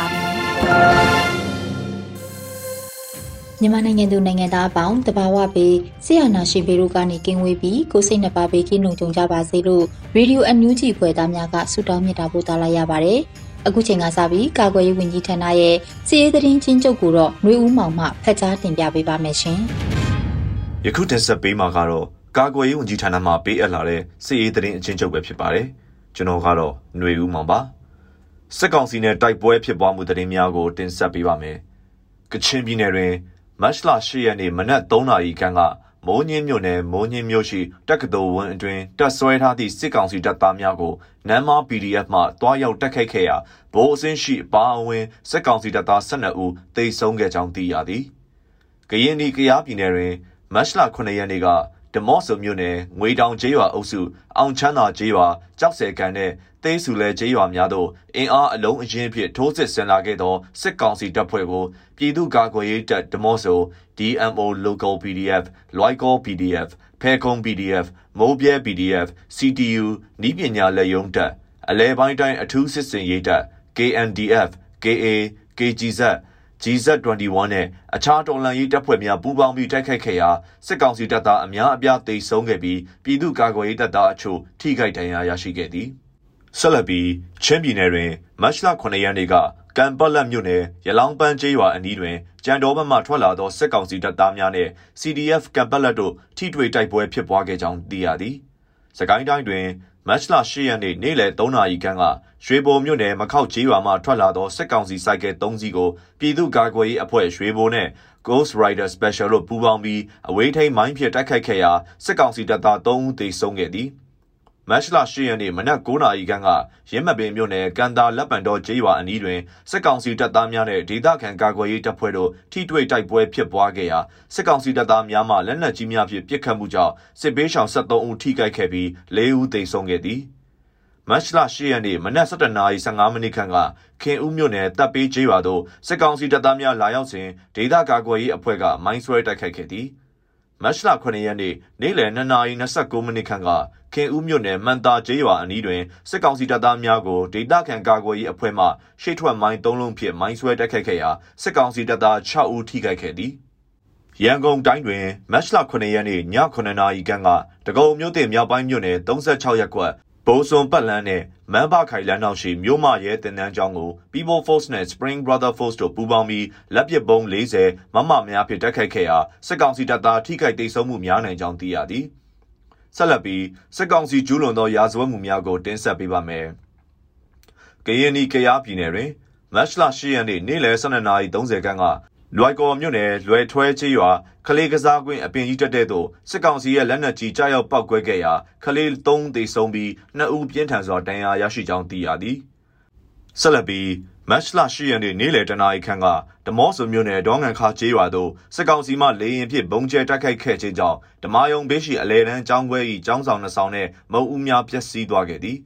ါပြီ မြန်မာနိုင်ငံသူနိုင်ငံသားအပေါင်းတဘာဝပေးဆရာနာရှင်ပေတို့ကနေကင်းဝေးပြီးကိုစိတ်နှပါပေးကင်းလုံခြုံကြပါစေလို့ရေဒီယိုအန်ယူဂျီဖွယ်သားများကဆုတောင်းမေတ္တာပို့သလာရပါတယ်။အခုချိန်ကစပြီးကာကွယ်ရေးဝန်ကြီးဌာနရဲ့စီးရေးသတင်းချင်းချုပ်ကိုတော့နှွေဦးမောင်မှဖတ်ကြားတင်ပြပေးပါမယ်ရှင်။ယခုတင်ဆက်ပေးမှာကတော့ကာကွယ်ရေးဝန်ကြီးဌာနမှပေးအပ်လာတဲ့စီးရေးသတင်းအချင်းချုပ်ပဲဖြစ်ပါတယ်။ကျွန်တော်ကတော့နှွေဦးမောင်ပါ။ စစ်ကောင်စီနဲ့တိုက်ပွဲဖြစ်ပွားမှုသတင်းများကိုတင်ဆက်ပေးပါမယ်။ကချင်ပြည်နယ်တွင်မတ်လ10ရက်နေ့မနက်3နာရီခန့်ကမိုးညင်းမြို့နယ်မိုးညင်းမြို့ရှိတက္ကသိုလ်ဝင်းအတွင်းတပ်ဆွဲထားသည့်စစ်ကောင်စီတပ်သားများကိုနမ်းမာ PDF မှတွားရောက်တက်ခိုက်ခဲ့ရာဗိုလ်အဆင့်ရှိအပါအဝင်စစ်ကောင်စီတပ်သား12ဦးသေဆုံးခဲ့ကြောင်းသိရသည်။ကရင်ပြည်ကရားပြည်နယ်တွင်မတ်လ9ရက်နေ့က ဒမော့ဆိုမြို့နယ်ငွေတောင်ကျေးရွာအုပ်စုအောင်ချမ်းသာကျေးရွာကြောက်စဲကန်နဲ့သိန်းစုလဲကျေးရွာများသို့အင်အားအလုံးအရင်ဖြင့်ထိုးစစ်ဆင်လာခဲ့သောစစ်ကောင်စီတပ်ဖွဲ့ကိုပြည်သူ့ကာကွယ်ရေးတပ်ဒမော့ဆို DMO Local PDF, Loico PDF, ဖဲကုံ PDF, မိုးပြဲ PDF, CTU နီးပညာလက်ယုံတပ်အလဲပိုင်းတိုင်းအထူးစစ်စင်ရေးတပ် KNDF, KA, KGZ GZ21 နဲ့အခြားတော်လှန်ရေးတပ်ဖွဲ့များပူးပေါင်းပြီးတိုက်ခိုက်ခဲ့ရာစစ်ကောင်စီတပ်သားအများအပြားသေဆုံးခဲ့ပြီးပြည်သူ့ကာကွယ်ရေးတပ်သားအချို့ထိခိုက်ဒဏ်ရာရရှိခဲ့သည်။ဆက်လက်ပြီးချင်းပြည်နယ်တွင်မတ်လ9ရက်နေ့ကကံပတ်လက်မြို့နယ်ရလောင်းပန်းကျေးရွာအနီးတွင်ကြံတော်ဘက်မှထွက်လာသောစစ်ကောင်စီတပ်သားများနှင့် CDF ကံပတ်လက်တို့ထိတွေ့တိုက်ပွဲဖြစ်ပွားခဲ့ကြောင်းသိရသည်။စကိုင်းတိုင်းတွင်မတ်လ10ရက်နေ့နေ့လယ်3နာရီခန့်က ရွှေဘုံမြို့နယ်မခောက်ကျေးရွာမှထွက်လာသောစစ်ကောင်စီစိုက်ကဲ3စီးကိုပြည်သူ့ကာကွယ်ရေးအဖွဲ့ရွှေဘုံနှင့် Ghost Rider Special တို့ပူးပေါင်းပြီးအဝေးထိန်မိုင်းဖြင့်တိုက်ခိုက်ခဲ့ရာစစ်ကောင်စီတပ်သား3ဦးသေဆုံးခဲ့သည်။မတ်လ10ရက်နေ့မနက်9:00နာရီခန့်ကရင်းမပင်မြို့နယ်ကန်တာလက်ပံတော်ကျေးရွာအနီးတွင်စစ်ကောင်စီတပ်သားများနဲ့ဒေသခံကာကွယ်ရေးတပ်ဖွဲ့တို့ထိတွေ့တိုက်ပွဲဖြစ်ပွားခဲ့ရာစစ်ကောင်စီတပ်သားများမှလက်နက်ကြီးများဖြင့်ပစ်ခတ်မှုကြောင့်စစ်ဘေးရှောင်73ဦးထိခိုက်ခဲ့ပြီး4ဦးသေဆုံးခဲ့သည် မတ်လ10ရက်နေ့မနက်7:15မိနစ်ခန့်ကခင်ဦးမြို့နယ်တပ်ပေးကျေးရွာသို့စစ်ကောင်စီတပ်သားများလာရောက်စဉ်ဒေသကာကွယ်ရေးအဖွဲ့ကမိုင်းဆွဲတိုက်ခိုက်ခဲ့သည်မတ်လ9ရက်နေ့နေ့လယ်2:29မိနစ်ခန့်ကခင်ဦးမြို့နယ်မှန်တာကျေးရွာအနီးတွင်စစ်ကောင်စီတပ်သားများကိုဒေသခံကာကွယ်ရေးအဖွဲ့မှရှေ့ထွက်မိုင်း၃လုံးဖြင့်မိုင်းဆွဲတိုက်ခိုက်ခဲ့ရာစစ်ကောင်စီတပ်သား6ဦးထိခိုက်ခဲ့သည်ရန်ကုန်တိုင်းတွင်မတ်လ9ရက်နေ့ည9နာရီခန့်ကတကုံမြို့တင်မြောက်ပိုင်းမြို့နယ်36ရပ်ကွက်ဘိုး စွန်ပတ်လန်းနဲ့မန်ဘာခိုင်လန်းနောက်ရှိမြို့မရဲတင်တန်းကျောင်းကို People Force နဲ့ Spring Brother Force တို့ပူးပေါင်းပြီးလက်ပစ်ပုံး40မမများဖြင့်တိုက်ခိုက်ခဲ့ရာစစ်ကောင်စီတပ်သားထိခိုက်ဒေဆုံးမှုများနိုင်ကြောင်းသိရသည်။ဆက်လက်ပြီးစစ်ကောင်စီကျူးလွန်သောရာဇဝတ်မှုများကိုတင်ဆက်ပေးပါမယ်။ကရင်နီကရားပြည်နယ်တွင်မတ်လ10ရက်နေ့နေ့လယ်12:30ခန်းက လွိုက်ကော်မြို့နယ်လွယ်ထွဲချေးရွာကလေးကစားကွင်းအပင်ကြီးတက်တဲ့သို့စစ်ကောင်စီရဲ့လက်နက်ကြီးကြားရောက်ပောက်ကွဲခဲ့ရာကလေး3သေဆုံးပြီး2ဦးပြင်းထန်စွာဒဏ်ရာရရှိကြောင်းသိရသည်။ဆက်လက်ပြီးမတ်လ10ရက်နေ့နေ့လယ်တနာရီခန့်ကဓမော့ဆိုမြို့နယ်ဒေါငန်ခါကျေးရွာသို့စစ်ကောင်စီမှလေရင်ဖြင့်ဘုံကျဲတိုက်ခိုက်ခဲ့ခြင်းကြောင့်ဓမာယုံဘေးရှိအလဲတန်းကျောင်းခွဲ၏ကျောင်းဆောင်နှဆောင်နှင့်မုံဦးများပျက်စီးသွားခဲ့သည်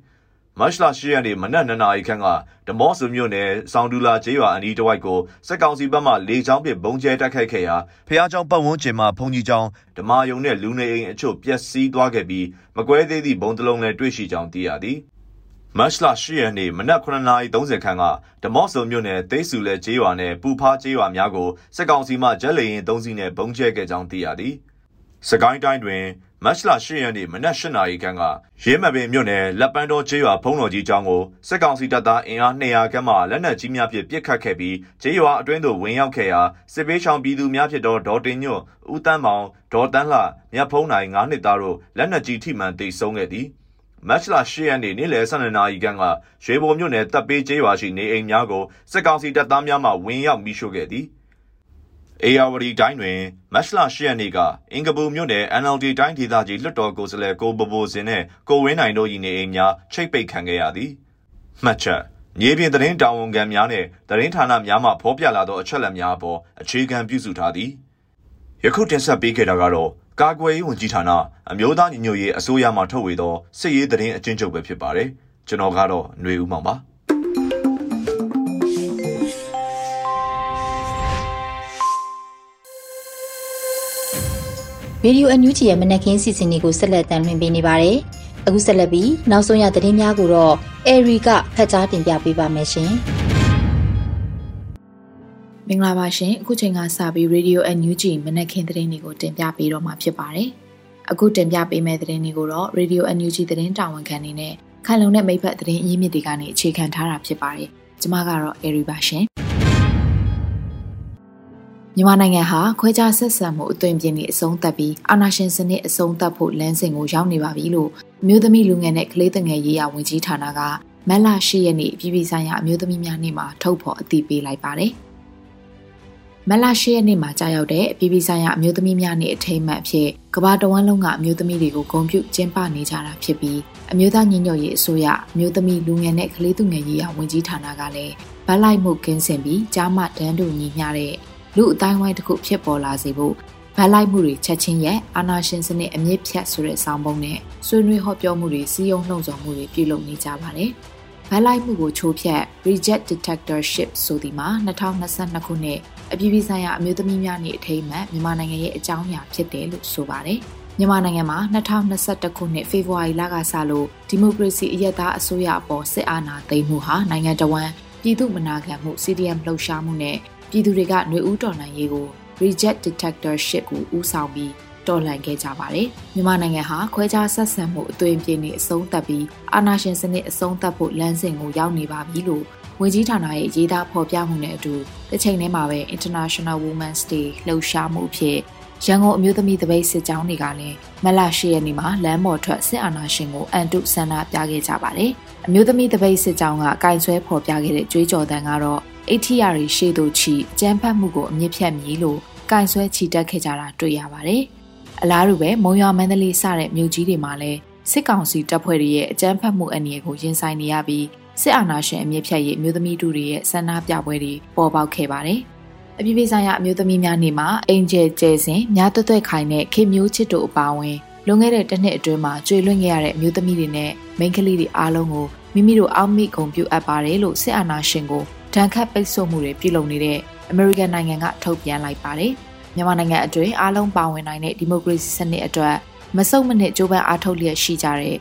မတ်လ10ရက်နေ့မနက်2နာရီခန့်ကဓမော့ဆိုမြို့နယ်ဆောင်ဒူလာကျေးရွာအနီးတစ်ဝိုက်ကိုစစ်ကောင်စီဘက်မှလေကြောင်းဖြင့်ဘုံကျဲတိုက်ခိုက်ခဲ့ရာဖះเจ้าပတ်ဝန်းကျင်မှာဖုန်ကြီးကျောင်းဓမာယုံနှင့်လူနေအိမ်အချို့ပျက်စီးသွားခဲ့ပြီးမကွဲသေးသည့်ဘုံတလုံးလည်းတွေ့ရှိကြောင်းသိရသည်မတ်လ10ရက်နေ့မနက်9:30ခန်းကဓမော့စုံမြို့နယ်သိဆူလဲကျေးရွာနဲ့ပူဖားကျေးရွာများကိုစစ်ကောင်စီမှဂျက်လေရင်၃စီးနဲ့ဘုံကျဲခဲ့ကြောင်းသိရသည်။စကိုင်းတိုင်းတွင် မတ်လ10ရက်နေ့မနက်8နာရီခန့်ကရဲမပင်မြို့နယ်လက်ပန်းတော်ကျေးရွာဖုံးတော်ကြီးကျောင်းကိုစစ်ကောင်စီတပ်သားအင်အား200ခန့်မှလက်နက်ကြီးများဖြင့်ပစ်ခတ်ခဲ့ပြီးကျေးရွာအတွင်းသို့ဝင်ရောက်ခဲ့ရာစစ်ပေးချောင်ပြည်သူများဖြစ်သောဒေါ်တင်ညွတ်ဦးတန်းမောင်ဒေါ်တန်းလှမြတ်ဖုံးနိုင်9နှစ်သားတို့လက်နက်ကြီးထိမှန်တိတ်ဆုံးခဲ့သည်မတ်လ10ရက်နေ့နေ့လယ်12နာရီခန့်ကရွှေဘုံမြို့နယ်တပ်ပေးကျေးရွာရှိနေအိမ်များကိုစစ်ကောင်စီတပ်သားများမှဝင်ရောက်မိရှို့ခဲ့သည် အေယာဝတီတိုင်းတွင်မတ်လ10ရက်နေ့ကအင်္ဂပူမြို့နယ် NLD တိုင်းဒေသကြီးလွှတ်တော်ကိုယ်စားလှယ်ကိုဘဘိုစင်နဲ့ကိုဝင်းနိုင်တို့၏နေအိမ်များချိတ်ပိတ်ခံခဲ့ရသည်မှတ်ချက်မြေပြင်သတင်းတာဝန်ခံများနဲ့သတင်းဌာနများမှဖော်ပြလာသောအချက်အလက်များအပေါ်အခြေခံပြုစုထားသည်ယခုတင်ဆက်ပေးခဲ့တာကတော့ကာကွယ်ရေးဝန်ကြီးဌာနအမျိုးသားညီညွတ်ရေးအစိုးရမှထုတ်ဝေသောစစ်ရေးသတင်းအကျဉ်းချုပ်ပဲဖြစ်ပါတယ်ကျွန်တော်ကတော့ຫນွေဦးမောင်ပါ ဗီဒီယိုအန်ယူဂျီရဲ့မနက်ခင်းစီစဉ်တွေကိုဆက်လက်တင်ပြနေပါတယ်။အခုဆက်လက်ပြီးနောက်ဆုံးရသတင်းများကိုတော့အေရီကဖတ်ကြားတင်ပြပေးပါမယ်ရှင်။မင်္ဂလာပါရှင်။အခုချိန်ကစပြီး Radio NUG မနက်ခင်းသတင်းတွေကိုတင်ပြပေးတော့မှာဖြစ်ပါတယ်။အခုတင်ပြပေးမယ့်သတင်းတွေကိုတော့ Radio NUG သတင်းတာဝန်ခံနေနဲ့ခိုင်လုံတဲ့မိဖက်သတင်းအရင်းမြစ်တွေကနေအခြေခံထားတာဖြစ်ပါတယ်။ကျွန်မကတော့အေရီပါရှင်။ မြန်မာနိုင်ငံဟာခွဲခြားဆက်ဆံမှုအသွင်ပြင်နေအဆုံးသတ်ပြီးအာဏာရှင်စနစ်အဆုံးသတ်ဖို့လမ်းစဉ်ကိုရောက်နေပါပြီလို့မြို့သမီးလူငယ်နဲ့ကလေးငယ်ရေးရာဝန်ကြီးဌာနကမက်လ၈ရက်နေ့ပြည်ပဆိုင်ရာအမျိုးသမီးများနေ့မှာထုတ်ဖော်အသိပေးလိုက်ပါတယ်။မက်လ၈ရက်နေ့မှာကြာရောက်တဲ့အပြည်ပြည်ဆိုင်ရာအမျိုးသမီးများနေ့အထိမ်းအမှတ်အဖြစ်ကမ္ဘာတဝန်းလုံးကအမျိုးသမီးတွေကိုဂုဏ်ပြုကျင်းပနေကြတာဖြစ်ပြီးအမျိုးသားညီညွတ်ရေးအစိုးရအမျိုးသမီးလူငယ်နဲ့ကလေးသူငယ်ရေးရာဝန်ကြီးဌာနကလည်းဗတ်လိုက်မှုကင်းစင်ပြီးကြားမှတန်းတူညီမျှတဲ့ လူအတိုင်းဝိုင်းတစ်ခုဖြစ်ပေါ်လာစေဖို့ဗတ်လိုက်မှုတွေချက်ချင်းရဲ့အာနာရှင်စနစ်အမြင့်ဖြတ်ဆိုတဲ့ဆောင်းပုံးနဲ့ဆွေးနွေးဟောပြောမှုတွေစီးရုံးနှုံဆော်မှုတွေပြုလုပ်နေကြပါတယ်။ဗတ်လိုက်မှုကိုချိုးဖျက် reject detectorship ဆိုဒီမှာ2022ခုနှစ်အပြည်ပြည်ဆိုင်ရာအမျိုးသမီးများနေ့အထိမ်းအမှတ်မြန်မာနိုင်ငံရဲ့အကြောင်းအရာဖြစ်တယ်လို့ဆိုပါတယ်။မြန်မာနိုင်ငံမှာ2021ခုနှစ်ဖေဖော်ဝါရီလကစလို့ဒီမိုကရေစီအရက်သားအစိုးရအပေါ်စစ်အာဏာသိမ်းမှုဟာနိုင်ငံတော်ဝန်ပြည်သူ့မနာခံမှု CDM လှုပ်ရှားမှုနဲ့ ပြည်သူတွေကຫນွေဦးတော်လှန်ရေးကို reject detectorship ကိုဦးဆောင်ပြီးတော်လှန်ခဲ့ကြပါတယ်။မြန်မာနိုင်ငံဟာခွဲခြားဆက်ဆံမှုအသွင်ပြေနေအဆုံးသတ်ပြီးအာဏာရှင်စနစ်အဆုံးသတ်ဖို့လမ်းစဉ်ကိုရောက်နေပါပြီလို့ဝန်ကြီးဌာနရဲ့ရေးသားဖော်ပြမှုနဲ့အတူတစ်ချိန်တည်းမှာပဲ International Women's Day လှုပ်ရှားမှုဖြစ်ရန်ကုန်အမျိုးသမီးတပိတ်စစ်ကြောင်းတွေကလည်းမလရှိရက်နေ့မှာလမ်းပေါ်ထွက်စစ်အာဏာရှင်ကိုအန်တုဆန္ဒပြခဲ့ကြပါတယ်။အမျိုးသမီးတပိတ်စစ်ကြောင်းကကင်ဆွဲဖော်ပြခဲ့တဲ့ကြွေးကြော်သံကတော့ အထီယာတွေရှေ့သို့ချီအကြမ်းဖက်မှုကိုအမြင့်ဖြတ်မည်လို့ကင်ဆွဲချီတက်ခဲ့ကြတာတွေ့ရပါတယ်။အလားတူပဲမုံရွာမန္တလေးစတဲ့မြို့ကြီးတွေမှာလည်းစစ်ကောင်စီတပ်ဖွဲ့တွေရဲ့အကြမ်းဖက်မှုအန္တရာယ်ကိုရင်ဆိုင်နေရပြီးစစ်အာဏာရှင်အမြင့်ဖြတ်ရေးအမျိုးသမီးတို့ရဲ့ဆန္ဒပြပွဲတွေပေါ်ပေါက်ခဲ့ပါတယ်။အပြည်ပြည်ဆိုင်ရာအမျိုးသမီးများနေ့မှာအင်ဂျယ်ကျဲစင်မြားသွက်သွက်ခိုင်တဲ့ခေမျိုးချစ်တို့အပါအဝင်လွန်ခဲ့တဲ့တစ်နှစ်အတွင်းမှာကျွေလွင့်ခဲ့ရတဲ့အမျိုးသမီးတွေနဲ့မိန်းကလေးတွေအားလုံးကိုမိမိတို့အောက်မိဂုံပြုအပ်ပါတယ်လို့စစ်အာဏာရှင်ကို ဒဏ်ခတ်ပိတ်ဆို့မှုတွေပြုလုပ်နေတဲ့အမေရိကန်နိုင်ငံကထုတ်ပြန်လိုက်ပါတယ်။မြန်မာနိုင်ငံအတွင်းအားလုံးပါဝင်နိုင်တဲ့ဒီမိုကရေစီစနစ်အတွက်မဆုတ်မနစ်ကြိုးပမ်းအားထုတ်လျက်ရှိကြတဲ့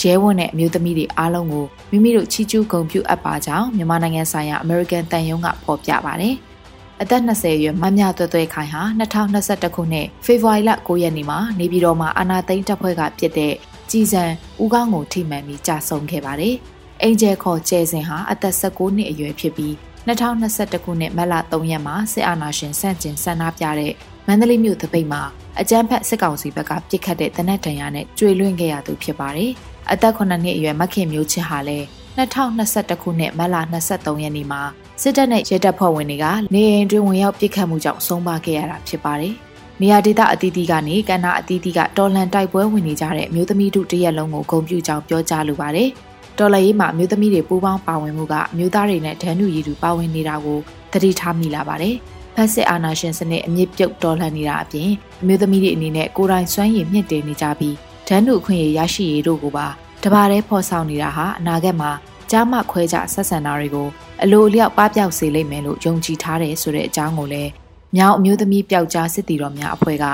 ရဲဝံ့တဲ့အမျိုးသမီးတွေအားလုံးကိုမိမိတို့ချီးကျူးဂုဏ်ပြုအပ်ပါကြောင်းမြန်မာနိုင်ငံဆိုင်ရာအမေရိကန်တန်ယုံကဖော်ပြပါတယ်။အသက်20အရွယ်မမြသွဲသွဲခိုင်ဟာ2021ခုနှစ်ဖေဖော်ဝါရီလ9ရက်နေ့မှာနေပြည်တော်မှာအာနာသိန်းတပ်ဖွဲ့ကပြစ်တဲ့ကြည်စံဦးကောင်းကိုထိမှန်ပြီးကြာဆုံးခဲ့ပါတယ်။ အင်ဂျယ်ခေါ်ကျဲစင်ဟာအသက်16နှစ်အရွယ်ဖြစ်ပြီး2021ခုနှစ်မတ်လ3ရက်မှာစစ်အာဏာရှင်ဆန့်ကျင်ဆန္ဒပြတဲ့မန္တလေးမြို့တပိတ်မှာအကြမ်းဖက်စစ်ကောင်စီဘက်ကပြစ်ခတ်တဲ့တနက်တန်ရနဲ့ကျွေလွင့်ခဲ့ရသူဖြစ်ပါတယ်။အသက်9နှစ်အရွယ်မခင်မျိုးချစ်ဟာလည်း2021ခုနှစ်မတ်လ23ရက်နေ့မှာစစ်တပ်နဲ့ရဲတပ်ဖွဲ့ဝင်တွေကနေအိမ်တွင်ဝင်ရောက်ပစ်ခတ်မှုကြောင့်ဆုံးပါခဲ့ရတာဖြစ်ပါတယ်။နေရာဒေသအသီးသီးကနေကန္နာအသီးသီးကတော်လန်တိုက်ပွဲဝင်နေကြတဲ့မျိုးသမီးတို့တရက်လုံးကိုဂုဏ်ပြုကြောင်းပြောကြားလိုပါတယ်။ တော်လှန်ရေးမှာအမျိုးသမီးတွေပူးပေါင်းပါဝင်မှုကအမျိုးသားတွေနဲ့ဒန်းတူရည်တူပါဝင်နေတာကိုသတိထားမိလာပါတယ်။ဖက်စစ်အာဏာရှင်စနစ်အမြင့်ပြုတ်တော်လှန်နေတာအပြင်အမျိုးသမီးတွေအနေနဲ့ကိုယ်တိုင်စွမ်းရည်မြင့်တင်နေကြပြီးဒန်းတူအခွင့်အရေးရရှိရေးတို့ကိုပါတပါးတည်းဖော်ဆောင်နေတာဟာအနာဂတ်မှာကြားမှခွဲခြားဆက်ဆံတာတွေကိုအလိုအလျောက်ပပျောက်စေလိမ့်မယ်လို့ယုံကြည်ထားတယ်ဆိုတဲ့အကြောင်းကိုလည်းမြောင်အမျိုးသမီးပျောက်ကြားစစ်တီတော်များအဖွဲ့က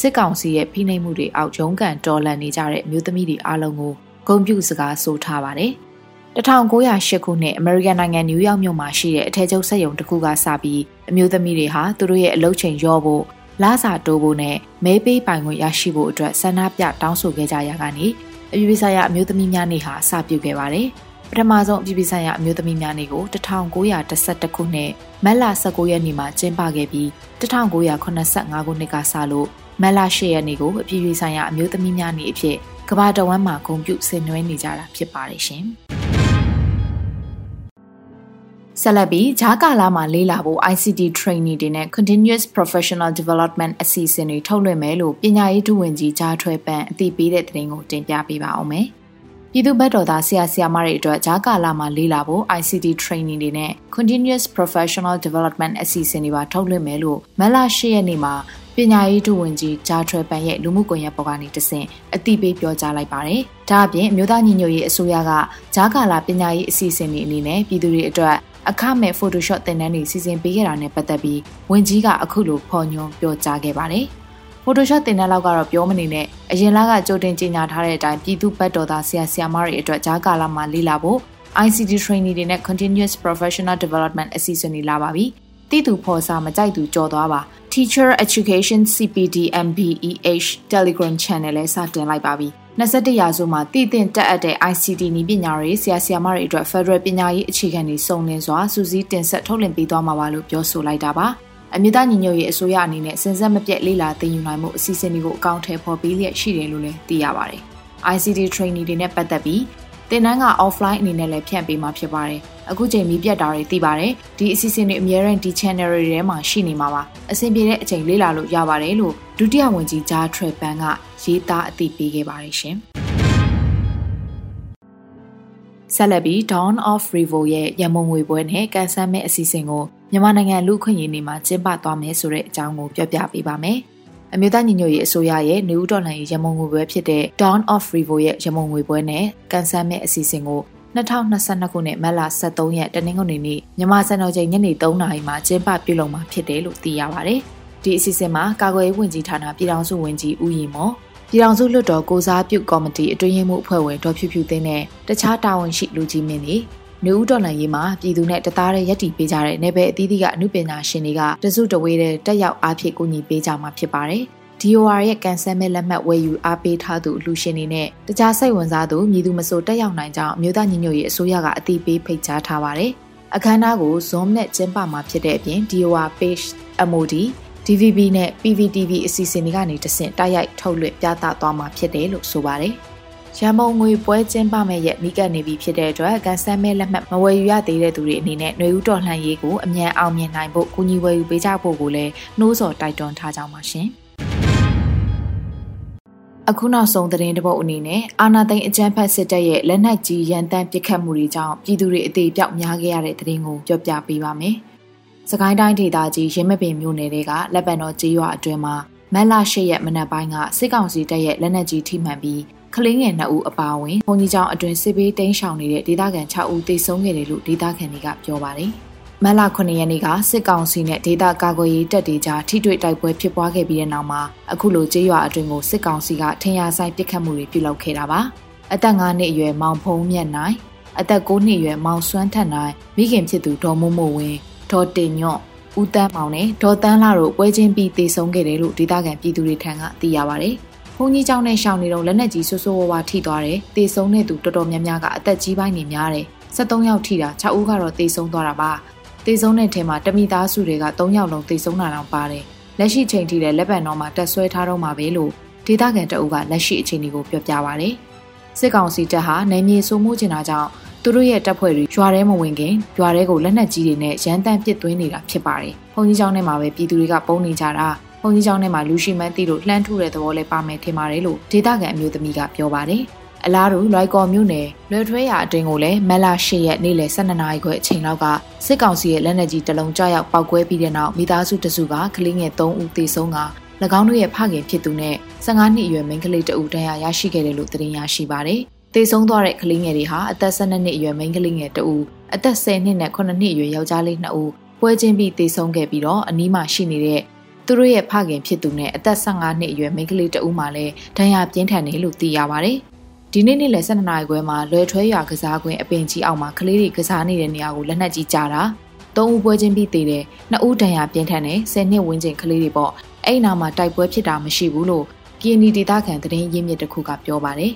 စစ်ကောင်စီရဲ့ဖိနှိပ်မှုတွေအောက်ရုန်းကန်တော်လှန်နေကြတဲ့အမျိုးသမီးတွေအားလုံးကို ဂုဏ်ပြုစကားဆိုထားပါတယ်။1908ခုနှစ်အမေရိကန်နိုင်ငံနယူးယောက်မြို့မှာရှိတဲ့အထက်ချုပ်စက်ရုံတစ်ခုကစပြီးအမျိုးသမီးတွေဟာသူတို့ရဲ့အလုပ်ချိန်ရော့ဖို့လစာတိုးဖို့နဲ့မဲပေးပိုင်ခွင့်ရရှိဖို့အတွက်ဆန္ဒပြတောင်းဆိုခဲ့ကြရကနေအပြည်ပြည်ဆိုင်ရာအမျိုးသမီးများနေ့ဟာစပြုခဲ့ပါတယ်။ပထမဆုံးအပြည်ပြည်ဆိုင်ရာအမျိုးသမီးများနေ့ကို1912ခုနှစ်မတ်လ19ရက်နေ့မှာကျင်းပခဲ့ပြီး1985ခုနှစ်ကစလို့မတ်လ10ရက်နေ့ကိုအပြည်ပြည်ဆိုင်ရာအမျိုးသမီးများနေ့အဖြစ် ကမ္ဘာတဝန်းမှာဂုဏ်ပြုဆင်နွှဲနေကြတာဖြစ်ပါတယ်ရှင်။ဆက်လက်ပြီးဂျာကာလာမှာလေးလာဖို့ ICT training တွေနဲ့ continuous professional development အစီအစဉ်တွေထုတ်လွှင့်မယ်လို့ပညာရေးဒုဝန်ကြီးကြားထွဲပန်အသိပေးတဲ့သတင်းကိုတင်ပြပေးပါအောင်မယ်။ပြည်သူ့ဘက်တော်သားဆရာဆရာမတွေအတွက်ဂျာကာလာမှာလေးလာဖို့ ICT training တွေနဲ့ continuous professional development အစီအစဉ်တွေပါထုတ်လွှင့်မယ်လို့မလ၈ရက်နေ့မှာ ပညာရေးဒုဝန်ကြီးဂျာထွဲပန်ရဲ့လူမှုကွန်ရက်ပေါ်ကနေတဆင့်အသိပေးပြောကြားလိုက်ပါတယ်။ဒါအပြင်အမျိုးသားညီညွတ်ရေးအစိုးရကဂျာကာလာပညာရေးအစီအစဉ်တွေအနေနဲ့ပြည်သူတွေအတွက်အခမဲ့ Photoshop သင်တန်းတွေစီစဉ်ပေးခဲ့တာနဲ့ပတ်သက်ပြီးဝန်ကြီးကအခုလိုဖော်ညွှန်းပြောကြားခဲ့ပါတယ်။ Photoshop သင်တန်းလောက်ကတော့ပြောမနေနဲ့အရင်လကကြိုတင်ကြေညာထားတဲ့အတိုင်းပြည်သူ့ဘက်တော်သားဆရာဆရာမတွေအတွက်ဂျာကာလာမှာလေ့လာဖို့ ICT training တွေနဲ့ continuous professional development အစီအစဉ်တွေလာပါပြီ။တည်သူဖော်စာမကြိုက်သူကြော်သွားပါ Teacher Education CPD MBEH Telegram Channel လဲစတင်လိုက်ပါပြီ။21ရာစုမှာတည်တင်တက်အပ်တဲ့ ICT နည်းပညာတွေဆရာဆရာမတွေအတွက် Federal ပညာရေးအခြေခံတွေစုံလင်စွာစူးစီးတင်ဆက်ထုတ်လင်းပေးသွားမှာပါလို့ပြောဆိုလိုက်တာပါအမြင့်သားညီညွတ်ရေးအစိုးရအနေနဲ့စဉ်ဆက်မပြတ်လေ့လာသင်ယူနိုင်မှုအစီအစဉ်တွေကိုအကောင့်ထဲပေါ်ပေးလျက်ရှိတယ်လို့လည်းသိရပါတယ်။ ICT training တွေနဲ့ပတ်သက်ပြီး သင်တန်းက offline အနေနဲ့လည်းဖြန့်ပေးမှာဖြစ်ပါတယ်။အခုချိန်မီပြတ်တာတွေသိပါတယ်။ဒီအစီအစဉ်တွေအများရန်ဒီ channel တွေထဲမှာရှိနေမှာပါ။အဆင်ပြေတဲ့အချိန်လေ့လာလို့ရပါတယ်လို့ဒုတိယဝန်ကြီးဂျာထရပန်ကရေးသားအသိပေးခဲ့ပါတယ်ရှင်။ဆက်လက်ပြီး Dawn of Revo ရဲ့ရမုံငွေပွဲနဲ့ကန်ဆယ်မဲ့အစီအစဉ်ကိုမြန်မာနိုင်ငံလူခွင့်ရေးနေမှာကျင်းပသွားမယ်ဆိုတဲ့အကြောင်းကိုပြောပြပေးပါမယ်။ အမျိုးသားညီညွတ်ရေးအစိုးရရဲ့နေဦးတော်လှန်ရေးရမုံငွေပွဲဖြစ်တဲ့ Dawn of Revo ရဲ့ရမုံငွေပွဲနဲ့ကန်ဆယ်မဲ့အစီအစဉ်ကို2022ခုနှစ်မတ်လ23ရက်တနင်္ဂနွေနေ့မြန်မာစံတော်ချိန်ညနေ3နာရီမှာကျင်းပပြုလုပ်မှာဖြစ်တယ်လို့သိရပါဗျ။ဒီအစီအစဉ်မှာကာကွယ်ရေးဝန်ကြီးဌာနပြည်ထောင်စုဝန်ကြီးဦးရီမော်ပြည်ထောင်စုလွှတ်တော်ကိုစားပြုကော်မတီအတွင်းရေးမှူးအဖွဲ့ဝင်ဒေါ်ဖြူဖြူသိန်းနဲ့တခြားတာဝန်ရှိလူကြီးမင်းတွေ နေဦးတော်လှန်ရေးမှာပြည်သူနဲ့တသားတည်းရက်တီပေးကြတဲ့နေဘယ်အသီးသီးကအမှုပညာရှင်တွေကတစုတဝေးတဲ့တက်ရောက်အားဖြင့်ကူညီပေးကြမှာဖြစ်ပါတယ်။ DOR ရဲ့ကန်ဆယ်မဲ့လက်မှတ်ဝယ်ယူအားပေးထားသူလူရှင်တွေနဲ့တခြားစိတ်ဝင်စားသူမြည်သူမဆိုတက်ရောက်နိုင်ကြောင်းအမျိုးသားညီညွတ်ရေးအစိုးရကအသိပေးဖိတ်ကြားထားပါတယ်။အခမ်းအနားကို Zoom နဲ့ကျင်းပမှာဖြစ်တဲ့အပြင် DOR page MOD DVB နဲ့ PVTV အစီအစဉ်တွေကနေတဆင့်တိုက်ရိုက်ထုတ်လွှင့်ပြသသွားမှာဖြစ်တယ်လို့ဆိုပါတယ်။ ရန်ပုံငွေပွဲကျင်းပမဲ့ရက်နီးကပ်နေပြီဖြစ်တဲ့အတွက်ကန်ဆယ်မဲလက်မှတ်မဝယ်ယူရသေးတဲ့သူတွေအနေနဲ့ຫນွေဦးတော်လှန်ရေးကိုအမြန်အောင်မြင်နိုင်ဖို့ကူညီဝယ်ယူပေးကြဖို့ကိုလည်းနှိုးဆော်တိုက်တွန်းထားကြပါရှင်။အခုနောက်ဆုံးသတင်းတပုတ်အနေနဲ့အာနာသိန်းအကြမ်းဖက်စစ်တပ်ရဲ့လက်နက်ကြီးရန်တမ်းပစ်ခတ်မှုတွေကြောင့်ပြည်သူတွေအသေးပြောက်များခဲ့ရတဲ့သတင်းကိုပြောပြပေးပါမယ်။စကိုင်းတိုင်းဒေသကြီးရင်းမပင်မြို့နယ်တွေကလက်ပံတော်ကျေးရွာအတွင်းမှာမက်လာ၈ရက်မနက်ပိုင်းကစစ်ကောင်စီတပ်ရဲ့လက်နက်ကြီးထိမှန်ပြီး ကလေးငယ်2ဦးအပါအဝင်ဘုံကြီးကျောင်းအတွင်းစစ်ဘေးတိမ်းရှောင်နေတဲ့ဒေသခံ6ဦးသေဆုံးခဲ့တယ်လို့ဒေသခံတွေကပြောပါတယ်။မက်လာ9ရက်နေ့ကစစ်ကောင်စီနဲ့ဒေသကာကွယ်ရေးတပ်တွေကြားထိတွေ့တိုက်ပွဲဖြစ်ပွားခဲ့ပြီးတဲ့နောက်မှာအခုလိုကျေးရွာအတွင်းကိုစစ်ကောင်စီကထင်ရဆိုင်ပစ်ခတ်မှုတွေပြုလုပ်ခဲ့တာပါ။အသက်9နှစ်အရွယ်မောင်ဖုံးမြတ်နိုင်အသက်9နှစ်အရွယ်မောင်စွမ်းထက်နိုင်မိခင်ဖြစ်သူဒေါ်မိုးမိုဝင်းဒေါ်တင်ညွန့်ဦးတန်းမောင်နဲ့ဒေါ်တန်းလာတို့ပွဲချင်းပြီးတေဆုံးခဲ့တယ်လို့ဒေသခံပြည်သူတွေထံကသိရပါဗျ။ ဘုန်းကြီးကျောင်းနဲ့ရှောင်းနေတော့လက်နက်ကြီးဆွဆိုးဝါးဝါထိသွားတယ်။တေဆုံးတဲ့သူတော်တော်များများကအသက်ကြီးပိုင်းနေများတယ်။73ယောက်ထိတာ6ဦးကတော့တေဆုံးသွားတာပါ။တေဆုံးတဲ့ထဲမှာတမိသားစုတွေက3ယောက်လုံးတေဆုံးတာတောင်ပါတယ်။လက်ရှိချိန်ထိလည်းလက်ပံတော်မှာတက်ဆွဲထားတော့မှာပဲလို့ဒေသခံတအုပ်ကလက်ရှိအခြေအနေကိုပြောပြပါဗျ။စစ်ကောင်စီတပ်ဟာနိုင်မြေစိုးမိုးကျင်တာကြောင့်သူတို့ရဲ့တပ်ဖွဲ့တွေရွာထဲမဝင်ခင်ရွာထဲကိုလက်နက်ကြီးတွေနဲ့ရန်တမ်းပစ်သွင်းနေတာဖြစ်ပါတယ်။ဘုံကြီးကျောင်းထဲမှာပဲပြည်သူတွေကပုံနေကြတာ ဘုံကြီးကျောင်းထဲမှာလူရှိမှန်းသိလို့လှမ်းထုတဲ့သဘောလေးပါမယ်ထင်ပါတယ်လို့ဒေသခံအမျိုးသမီးကပြောပါတယ်။အလားတူလွိုက်ကော်မြို့နယ်လွယ်ထွဲရအတွင်းကိုလည်းမက်လာ၈ရက်နေ့လယ်12နာရီခွဲအချိန်လောက်ကစစ်ကောင်စီရဲ့လက်နက်ကြီးတလုံးကြောက်ရောက်ပောက်ကွဲပြီးတဲ့နောက်မိသားစုတစုကကလေးငယ်3ဦးသေဆုံးက၎င်းတို့ရဲ့ဖခင်ဖြစ်သူနဲ့15နှစ်အရွယ်မိန်းကလေးတဦးတန်းရရရှိခဲ့တယ်လို့သတင်းရရှိပါတယ်။သေဆုံးသွားတဲ့ကလေးငယ်တွေဟာအသက်12နှစ်အရွယ်မိန်းကလေးငယ်တဦးအသက်10နှစ်နဲ့9နှစ်အရွယ်ယောက်ျားလေး2ဦးပွဲချင်းပြီးသေဆုံးခဲ့ပြီးတော့အနီးမှာရှိနေတဲ့ သူတို့ရဲ့ဖခင်ဖြစ်သူနဲ့အသက်15နှစ်အရွယ်မိန်းကလေးတဦးမှလည်းဒဏ်ရာပြင်းထန်တယ်လို့သိရပါတယ်။ဒီနေ့နေ့လယ်12နာရီခွဲမှာလွယ်ထွဲရွာကစားကွင်းအပင်ကြီးအောက်မှာကလေးတွေကစားနေတဲ့နေရာကိုလက်နက်ကြီးကြားတာသုံးဦးပွဲချင်းပြီးသေးတယ်နှစ်ဦးဒဏ်ရာပြင်းထန်တယ်10နှစ်ဝန်းကျင်ကလေးတွေပေါ့အဲ့နာမှာတိုက်ပွဲဖြစ်တာမရှိဘူးလို့ KNY ဒေသခံသတင်းရင်းမြစ်တစ်ခုကပြောပါတယ်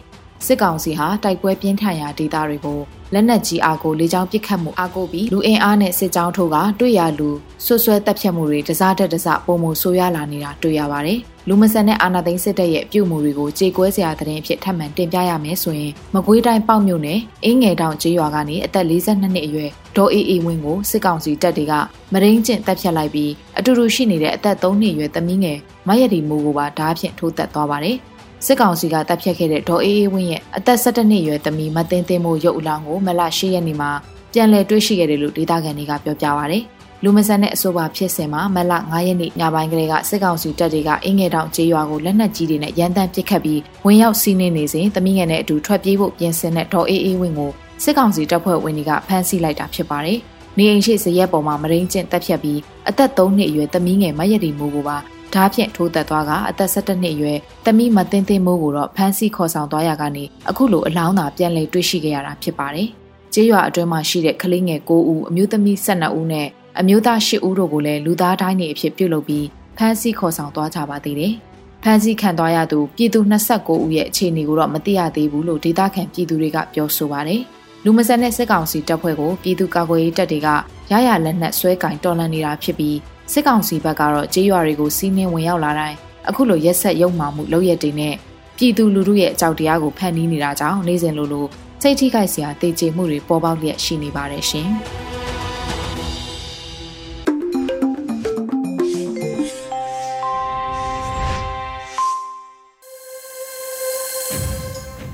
စစ်ကောင်စီဟာတိုက်ပွဲပြင်းထန်ရာဒေသတွေကိုလက်နက်ကြီးအားကိုလေကြောင်းပစ်ခတ်မှုအားကိုပြီးလူအင်အားနဲ့စစ်ကြောင်းထိုးကတွေ့ရလူဆွဆွဲတက်ဖြတ်မှုတွေတစားတက်တစားပုံမှုဆိုးရလာနေတာတွေ့ရပါတယ်။လူမဆန်တဲ့အာနာသိန်းစစ်တပ်ရဲ့ပြုမှုတွေကိုကြေကွဲစရာသတင်းအဖြစ်ထပ်မံတင်ပြရမယ်ဆိုရင်မကွေးတိုင်းပေါ့မြို့နယ်အင်းငယ်တောင်ကျေးရွာကနေအသက်42နှစ်အရွယ်ဒေါ်အေးအေးဝင်းကိုစစ်ကောင်စီတပ်တွေကမရင်းကျင့်တပ်ဖြတ်လိုက်ပြီးအတူတူရှိနေတဲ့အသက်3နှစ်အရွယ်သမီးငယ်မရတီမူကိုပါဓားဖြင့်ထိုးတက်သွားပါတယ်။ စစ်ကောင်စီကတပ်ဖြတ်ခဲ့တဲ့ဒေါ်အေးအေးဝင်းရဲ့အသက်17နှစ်အရွယ်သမီးမသိန်းသိန်းမို့ရုပ်အလောင်းကိုမလ10ရက်နေ့မှာပြန်လည်တွေ့ရှိခဲ့တယ်လို့ဒေသခံတွေကပြောပြပါဗျ။လူမဆန်တဲ့အဆိုပါဖြစ်စဉ်မှာမလ9ရက်နေ့ညပိုင်းကလေးကစစ်ကောင်စီတပ်တွေကအင်းငယ်တောင်ကျေးရွာကိုလက်နက်ကြီးတွေနဲ့ရန်တမ်းပစ်ခတ်ပြီးဝင်ရောက်စီးနင်းနေစဉ်သမီးငယ်နဲ့အတူထွက်ပြေးဖို့ပြင်ဆင်တဲ့ဒေါ်အေးအေးဝင်းကိုစစ်ကောင်စီတပ်ဖွဲ့ဝင်တွေကဖမ်းဆီးလိုက်တာဖြစ်ပါတယ်။နေအိမ်ရှိစရက်ပေါ်မှာမရင်းကျင့်တပ်ဖြတ်ပြီးအသက်3နှစ်အရွယ်သမီးငယ်မရက်ဒီမိုးကိုပါ ဓားဖြင့်ထိုးသက်သွားကအသက်17နှစ်အရွယ်တမိမသိန်းသိန်းမိုးကိုတော့ဖမ်းဆီးခေါ်ဆောင်သွားရကနေအခုလိုအလောင်းသာပြန်လည်တွေ့ရှိခဲ့ရတာဖြစ်ပါတယ်။ကျေးရွာအတွင်းမှာရှိတဲ့ကလေးငယ်9ဦးအမျိုးသမီး12ဦးနဲ့အမျိုးသား10ဦးတို့ကိုလည်းလူသားတိုင်းနေအဖြစ်ပြုလုပ်ပြီးဖမ်းဆီးခေါ်ဆောင်သွားကြပါသေးတယ်။ဖမ်းဆီးခံသွားရသူပြည်သူ29ဦးရဲ့အခြေအနေကိုတော့မသိရသေးဘူးလို့ဒေသခံပြည်သူတွေကပြောဆိုပါတယ်။လူမဆန်တဲ့စစ်ကောင်စီတပ်ဖွဲ့ကိုပြည်သူ့ကာကွယ်ရေးတပ်တွေကရရလက်နက်ဆွဲကင်တော်လှန်နေတာဖြစ်ပြီး စစ်ကောင်စီဘက်ကတော့ကြေးရွာတွေကိုစီးနင်းဝင်ရောက်လာတိုင်းအခုလိုရက်ဆက်ရုံမှမှုလုပ်ရက်တွေနဲ့ပြည်သူလူထုရဲ့အကြောက်တရားကိုဖန်တီးနေတာကြောင့်နေစဉ်လိုလိုစိတ်ထိခိုက်စရာတေကျေမှုတွေပေါ်ပေါက်လျက်ရှိနေပါတယ်ရှင်။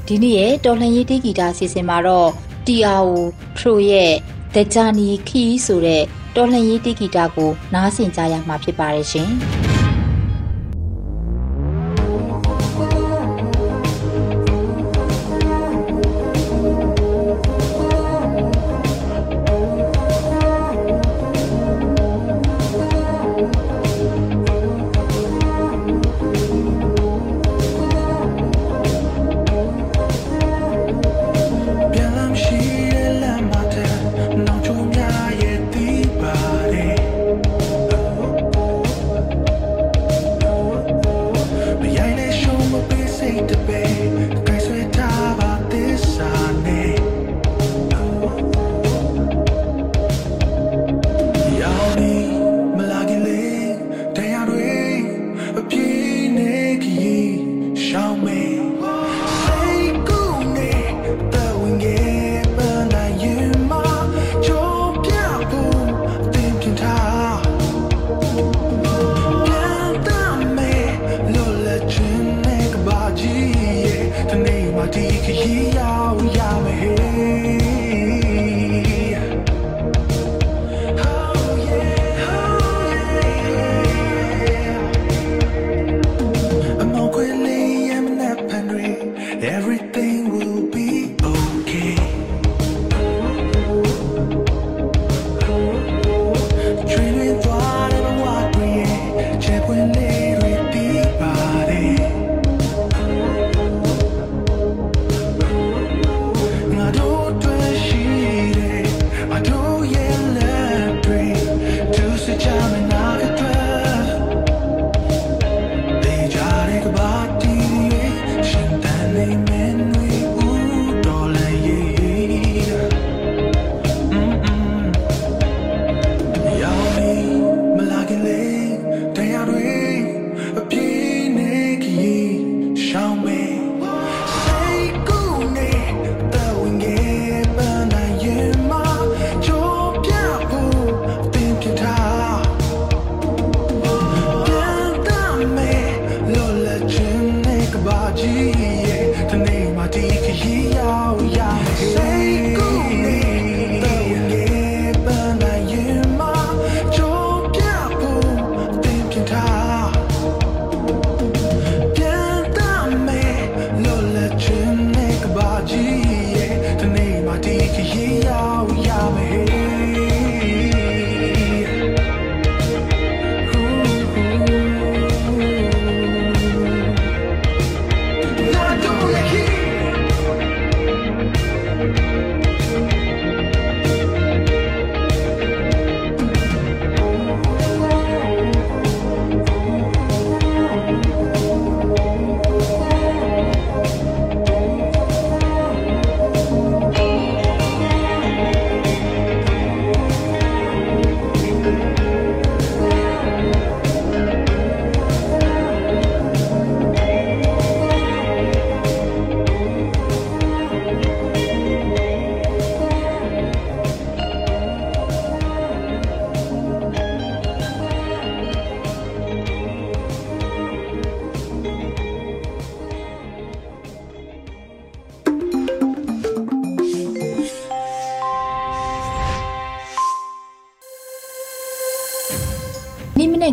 ဒီနေ့ရဲ့တော်လှန်ရေးတေးဂီတာစီစဉ်မှာတော့ TRO Pro ရဲ့ The Journey Key ဆိုတဲ့ တော်လှန်ရေးတိဂီတာကိုနားဆင်ကြရမှာဖြစ်ပါတယ်ရှင်။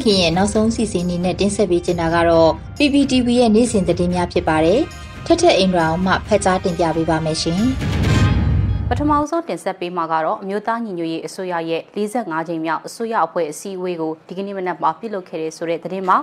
နေ့မနက်ခင်းရဲ့နောက်ဆုံးစီစဉ်နေနဲ့တင်ဆက်ပေးချင်တာကတော့ PPTV ရဲ့နေ့စဉ်သတင်းများဖြစ်ပါတယ်။ထက်ထက်အင်ဒရာအောင်မှဖတ်ကြားတင်ပြပေးပါမယ်ရှင်။ပထမဆုံးတင်ဆက်ပေးမှာကတော့အမျိုးသားညီညွတ်ရေးအစိုးရရဲ့45ကြိမ်မြောက်အစိုးရအဖွဲ့အစည်းအဝေးကိုဒီကနေ့မနက်မှာပြုလုပ်ခဲ့တဲ့ဆိုတဲ့သတင်းမှာ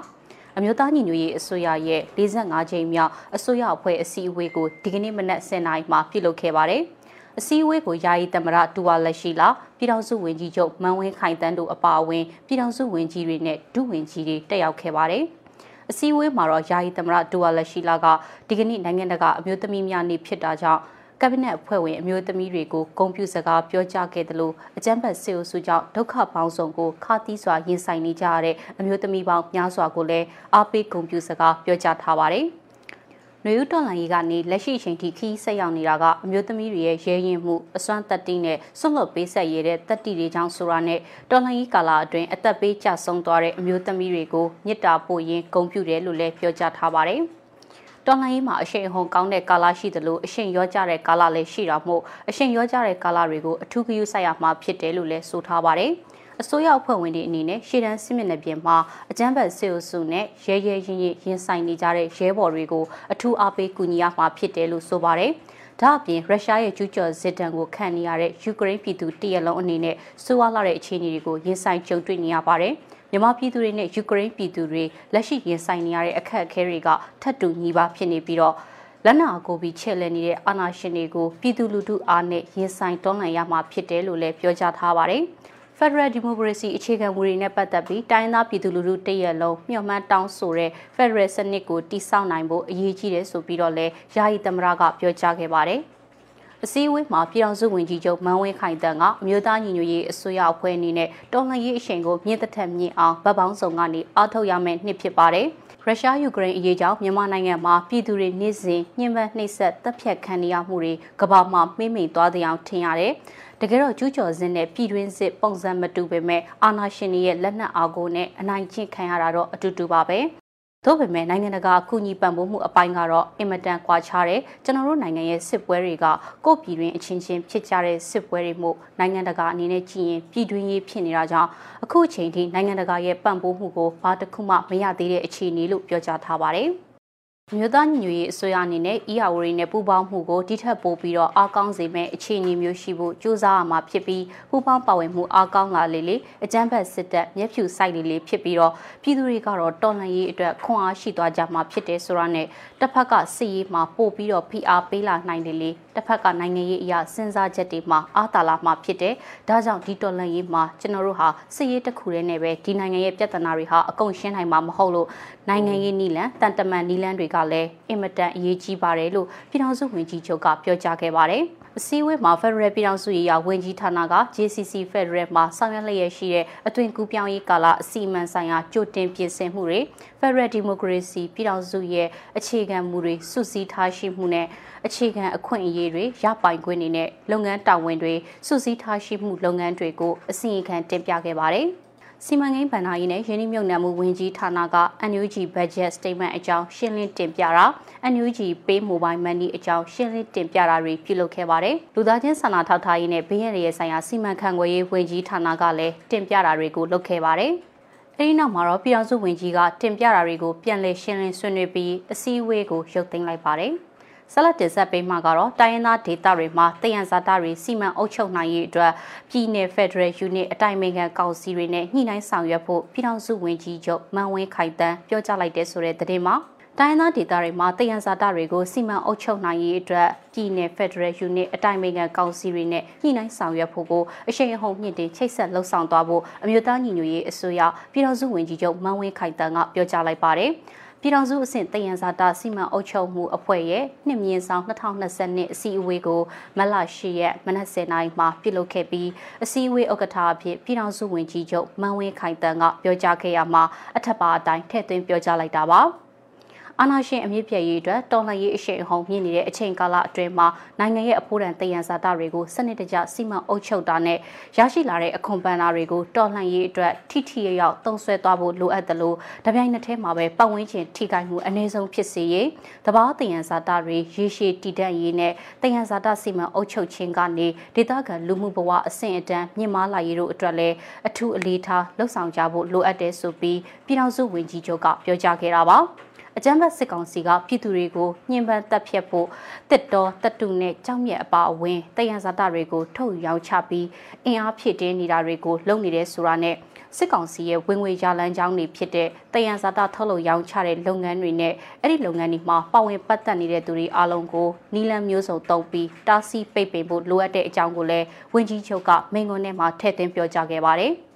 အမျိုးသားညီညွတ်ရေးအစိုးရရဲ့45ကြိမ်မြောက်အစိုးရအဖွဲ့အစည်းအဝေးကိုဒီကနေ့မနက်10:00နာရီမှာပြုလုပ်ခဲ့ပါတယ်။ အစည်းအဝေးကိုယာယီသမရတူဝါလက်ရှိလာပြည်ထောင်စုဝန်ကြီးချုပ်မန်ဝင်းခိုင်တန်းတို့အပါအဝင်ပြည်ထောင်စုဝန်ကြီးတွေနဲ့ဒုဝန်ကြီးတွေတက်ရောက်ခဲ့ပါတယ်။အစည်းအဝေးမှာတော့ယာယီသမရတူဝါလက်ရှိလာကဒီကနေ့နိုင်ငံတကာအမျိုးသမီးများနေ့ဖြစ်တာကြောင့်ကက်ဘိနက်အဖွဲ့ဝင်အမျိုးသမီးတွေကိုဂုဏ်ပြုစကားပြောကြားခဲ့တယ်လို့အကြံဖတ်စေအုပ်စုကြောင့်ဒုက္ခပေါင်းစုံကိုခါတီးစွာရင်ဆိုင်နေကြရတဲ့အမျိုးသမီးပေါင်းများစွာကိုလည်းအားပေးဂုဏ်ပြုစကားပြောကြားထားပါတယ်။။ နှွေဦးတော်လှန်ရေးကနေလက်ရှိအချိန်ထိခီးဆက်ရောက်နေတာကအမျိုးသမီးတွေရဲ့ရဲရင်မှုအစွမ်းတက်တိနဲ့ဆွန့်လွတ်ပေးဆက်ရတဲ့တက်တိတွေကြောင့်ဆိုတာနဲ့တော်လှန်ရေးကာလအတွင်းအသက်ပေးကြဆုံးသွားတဲ့အမျိုးသမီးတွေကိုမြစ်တာပို့ရင်းဂုဏ်ပြုတယ်လို့လည်းပြောကြားထားပါတယ်။တော်လှန်ရေးမှာအရှိန်အဟုန်ကောင်းတဲ့ကာလရှိသလိုအရှိန်ရောကြတဲ့ကာလလည်းရှိတာမို့အရှိန်ရောကြတဲ့ကာလတွေကိုအထူးဂရုစိုက်ရမှာဖြစ်တယ်လို့လည်းဆိုထားပါတယ်။ အစိုးရအဖွဲ့ဝင်တွေအနေနဲ့ရှေ့တန်းစစ်မျက်နှာပြင်မှာအကြမ်းဖက်စစ်အုပ်စုနဲ့ရဲရဲရင်ရင်ရင်ဆိုင်နေကြတဲ့ရဲဘော်တွေကိုအထူးအားပေးကူညီရမှာဖြစ်တယ်လို့ဆိုပါတယ်။ဒါအပြင်ရုရှားရဲ့ကျူးကျော်စစ်တမ်းကိုခံနေရတဲ့ယူကရိန်းပြည်သူတရက်လုံးအနေနဲ့စိုးဝါလာတဲ့အခြေအနေတွေကိုရင်ဆိုင်ကြုံတွေ့နေရပါတယ်။မြန်မာပြည်သူတွေနဲ့ယူကရိန်းပြည်သူတွေလက်ရှိရင်ဆိုင်နေရတဲ့အခက်အခဲတွေကထပ်တူညီပါဖြစ်နေပြီးတော့လက်နာကိုပြီးချဲ့လဲနေတဲ့အာဏာရှင်တွေကိုပြည်သူလူထုအားနဲ့ရင်ဆိုင်တွန်းလှန်ရမှာဖြစ်တယ်လို့လည်းပြောကြားထားပါတယ်။ Federal Democracy အခြေခံမူတွေနဲ့ပတ်သက်ပြီးတိုင်းသားပြည်သူလူထုတရက်လုံးမျှော်မှန်းတောင်းဆိုတဲ့ Federal စနစ်ကိုတိစောက်နိုင်ဖို့အရေးကြီးတယ်ဆိုပြီးတော့လည်းယာယီသမရကပြောကြားခဲ့ပါတယ်။အစည်းအဝေးမှာပြည်ထောင်စုဝန်ကြီးချုပ်မန်ဝင်းခိုင်တန်းကအမျိုးသားညီညွတ်ရေးအစိုးရအဖွဲ့အနေနဲ့တော်လှန်ရေးအရှိန်ကိုမြင့်သက်ထက်မြင့်အောင်ဗတ်ပေါင်းစုံကနေအားထုတ်ရမယ့်နှစ်ဖြစ်ပါတယ်။ရုရှားယူကရိန်းအရေးကြောင့်မြန်မာနိုင်ငံမှာပြည်သူတွေနေ့စဉ်ညှဉ်းပန်းနှိပ်စက်တပ်ဖြတ်ခံနေရမှုတွေကမ္ဘာမှာမှိမ့်မိန်သွားတဲ့အောင်ထင်ရတယ်။ တကယ်တော့ကျူးကျော်စစ်နဲ့ပြည်တွင်းစစ်ပုံစံမတူပေမဲ့အာဏာရှင်တွေရဲ့လက်နက်အားကိုနဲ့အနိုင်ကျင့်ခံရတာတော့အတူတူပါပဲသို့ပေမဲ့နိုင်ငံတကာအကူအညီပံ့ပိုးမှုအပိုင်းကတော့အင်မတန်ကွာခြားတယ်ကျွန်တော်တို့နိုင်ငံရဲ့စစ်ပွဲတွေကကိုယ့်ပြည်တွင်းအချင်းချင်းဖြစ်ကြတဲ့စစ်ပွဲတွေမို့နိုင်ငံတကာအနေနဲ့ကြည့်ရင်ပြည်တွင်းရေးဖြစ်နေတာကြောင့်အခုအချိန်ထိနိုင်ငံတကာရဲ့ပံ့ပိုးမှုကိုဘာတစ်ခုမှမရသေးတဲ့အခြေအနေလို့ပြောကြားထားပါတယ်။ မြို့သားညီညွတ်ရေးအစိုးရအနေနဲ့ EAO တွေနဲ့ပူးပေါင်းမှုကိုတိထက်ပိုပြီးတော့အားကောင်းစေမယ့်အခြေအနေမျိုးရှိဖို့ကြိုးစားရမှာဖြစ်ပြီးပူးပေါင်းပါဝင်မှုအားကောင်းလာလေလေအကြမ်းဖက်စစ်တပ်မျက်ဖြူဆိုင်လေလေဖြစ်ပြီးတော့ပြည်သူတွေကတော့တော်လှန်ရေးအတွက်ခွန်အားရှိသွားကြမှာဖြစ်တယ်ဆိုတာနဲ့တစ်ဖက်ကစစ်ရေးမှာပို့ပြီးတော့ဖိအားပေးလာနိုင်တယ်လေတစ်ဖက်ကနိုင်ငံရေးအရာစဉ်းစားချက်တွေမှာအားတာလာမှာဖြစ်တယ်ဒါကြောင့်ဒီတော်လှန်ရေးမှာကျွန်တော်တို့ဟာစစ်ရေးတစ်ခုတည်းနဲ့ပဲဒီနိုင်ငံရဲ့ပြဿနာတွေဟာအကုန်ရှင်းနိုင်မှာမဟုတ်လို့နိုင်ငံရေးနီလန်တန်တမန်နီလန်တွေကလည်းအင်မတန်အရေးကြီးပါတယ်လို့ပြည်ထောင်စုဝန်ကြီးချုပ်ကပြောကြားခဲ့ပါတယ်။အစည်းအဝေးမှာ Federal ပြည်ထောင်စုရေးရာဝန်ကြီးဌာနက JCC Federal မှာဆောင်ရွက်လျက်ရှိတဲ့အသွင်ကူးပြောင်းရေးကာလအစီအမံဆိုင်ရာကြိုတင်ပြင်ဆင်မှုတွေ Federal Democracy ပြည်ထောင်စုရဲ့အခြေခံမူတွေစုစည်းထားရှိမှုနဲ့အခြေခံအခွင့်အရေးတွေရပိုင်ခွင့်တွေနဲ့လုပ်ငန်းတာဝန်တွေစုစည်းထားရှိမှုလုပ်ငန်းတွေကိုအစီရင်ခံတင်ပြခဲ့ပါတယ်။ စီမံကိန်းဗဏ္ဍာရေးနဲ့ရင်းနှီးမြှုပ်နှံမှုဝန်ကြီးဌာနက NUG Budget Statement အကြောင်းရှင်းလင်းတင်ပြတာ NUG Pay Mobile Money အကြောင်းရှင်းလင်းတင်ပြတာတွေပြုလုပ်ခဲ့ပါတယ်။လူသားချင်းစာနာထောက်ထားရေးနဲ့ဘေးရန်ရဲ့ဆိုင်ရာစီမံခန့်ခွဲရေးဝန်ကြီးဌာနကလည်းတင်ပြတာတွေကိုလုပ်ခဲ့ပါတယ်။အဲဒီနောက်မှာတော့ပြည်အောင်စုဝန်ကြီးကတင်ပြတာတွေကိုပြန်လည်ရှင်းလင်းဆွေးနွေးပြီးအစည်းအဝေးကိုရုပ်သိမ်းလိုက်ပါတယ်။ ဆက်လက်တင်ဆက်ပေးမှာကတော့တိုင်းရင်းသားဒေသတွေမှာတယံဇာတာတွေစီမံအုပ်ချုပ်နိုင်ရေးအတွက်ပြည်내 ဖက်ဒရယ်ယူနစ်အတိုင်းအမြံကောင်စီတွေနဲ့ညှိနှိုင်းဆောင်ရွက်ဖို့ပြည်ထောင်စုဝန်ကြီးချုပ်မန်ဝင်းခိုင်တန်းပြောကြားလိုက်တဲ့ဆိုတဲ့သတင်းမှာတိုင်းသားဒေသတွေမှာတယံဇာတာတွေကိုစီမံအုပ်ချုပ်နိုင်ရေးအတွက်ပြည်내ဖက်ဒရယ်ယူနစ်အတိုင်းအမြံကောင်စီတွေနဲ့ညှိနှိုင်းဆောင်ရွက်ဖို့ကိုအရှိန်အဟုန်မြင့်တင်ချိတ်ဆက်လှုပ်ဆောင်သွားဖို့အမျိုးသားညီညွတ်ရေးအစိုးရပြည်ထောင်စုဝန်ကြီးချုပ်မန်ဝင်းခိုင်တန်းကပြောကြားလိုက်ပါတယ်။ ပြည်ထောင်စုအဆင့်တယံဇာတာစီမံအုပ်ချုပ်မှုအဖွဲ့ရဲ့နှစ်မြင့်ဆောင်2020အစည်းအဝေးကိုမလ10ရက်မနက်10:00နာရီမှာပြုလုပ်ခဲ့ပြီးအစည်းအဝေးဥက္ကဋ္ဌအဖြစ်ပြည်ထောင်စုဝန်ကြီးချုပ်မန်ဝင်းခိုင်တန်းကပြောကြားခဲ့ရမှာအထက်ပါအတိုင်းထည့်သွင်းပြောကြားလိုက်တာပါ။ အာဏာရှင်အမြင့်ပြည့်ရေးအတွက်တော်လှန်ရေးအရှိန်အဟုန်မြင့်နေတဲ့အချိန်ကာလအတွင်းမှာနိုင်ငံရဲ့အဖို့တန်တယံဇာတာတွေကိုစနစ်တကျစီမံအုပ်ချုပ်တာနဲ့ရရှိလာတဲ့အခွန်ပန်တာတွေကိုတော်လှန်ရေးအတွက်ထိထိရောက်သုံးဆွဲသွားဖို့လိုအပ်တယ်လို့တပြိုင်နက်တည်းမှာပဲပတ်ဝန်းကျင်ထိခိုက်မှုအနည်းဆုံးဖြစ်စေရေးတဘာတယံဇာတာတွေရေရှည်တည်တံ့ရေးနဲ့တယံဇာတာစီမံအုပ်ချုပ်ခြင်းကနေဒေသခံလူမှုဘဝအဆင့်အတန်းမြင့်မားလာရေးတို့အတွက်လည်းအထူးအလေးထားလှုံ့ဆော်ကြဖို့လိုအပ်တယ်ဆိုပြီးပြည်ထောင်စုဝန်ကြီးချုပ်ကပြောကြားခဲ့တာပါ အကြမ်းဖက်စစ်ကောင်စီကပြည်သူတွေကိုညှဉ်းပန်းတပ်ဖြတ်ဖို့တစ်တော်တတုနဲ့ကြောက်မြက်အပါအဝင်တယံဇာတာတွေကိုထုတ်ရောင်းချပြီးအင်အားဖြည့်တင်းနေတာတွေကိုလုပ်နေတဲ့ဆိုတာနဲ့စစ်ကောင်စီရဲ့ဝင်ငွေရလန်းကြောင်းတွေဖြစ်တဲ့တယံဇာတာထုတ်လုပ်ရောင်းချတဲ့လုပ်ငန်းတွေနဲ့အဲ့ဒီလုပ်ငန်းတွေမှာပါဝင်ပတ်သက်နေတဲ့သူတွေအားလုံးကိုနီလန်မျိုးစုံတုံးပြီးတားဆီးပိတ်ပင်ဖို့လိုအပ်တဲ့အကြောင်းကိုလည်းဝန်ကြီးချုပ်ကမိန့်ခွန်းထဲမှာထည့်သွင်းပြောကြားခဲ့ပါတယ်။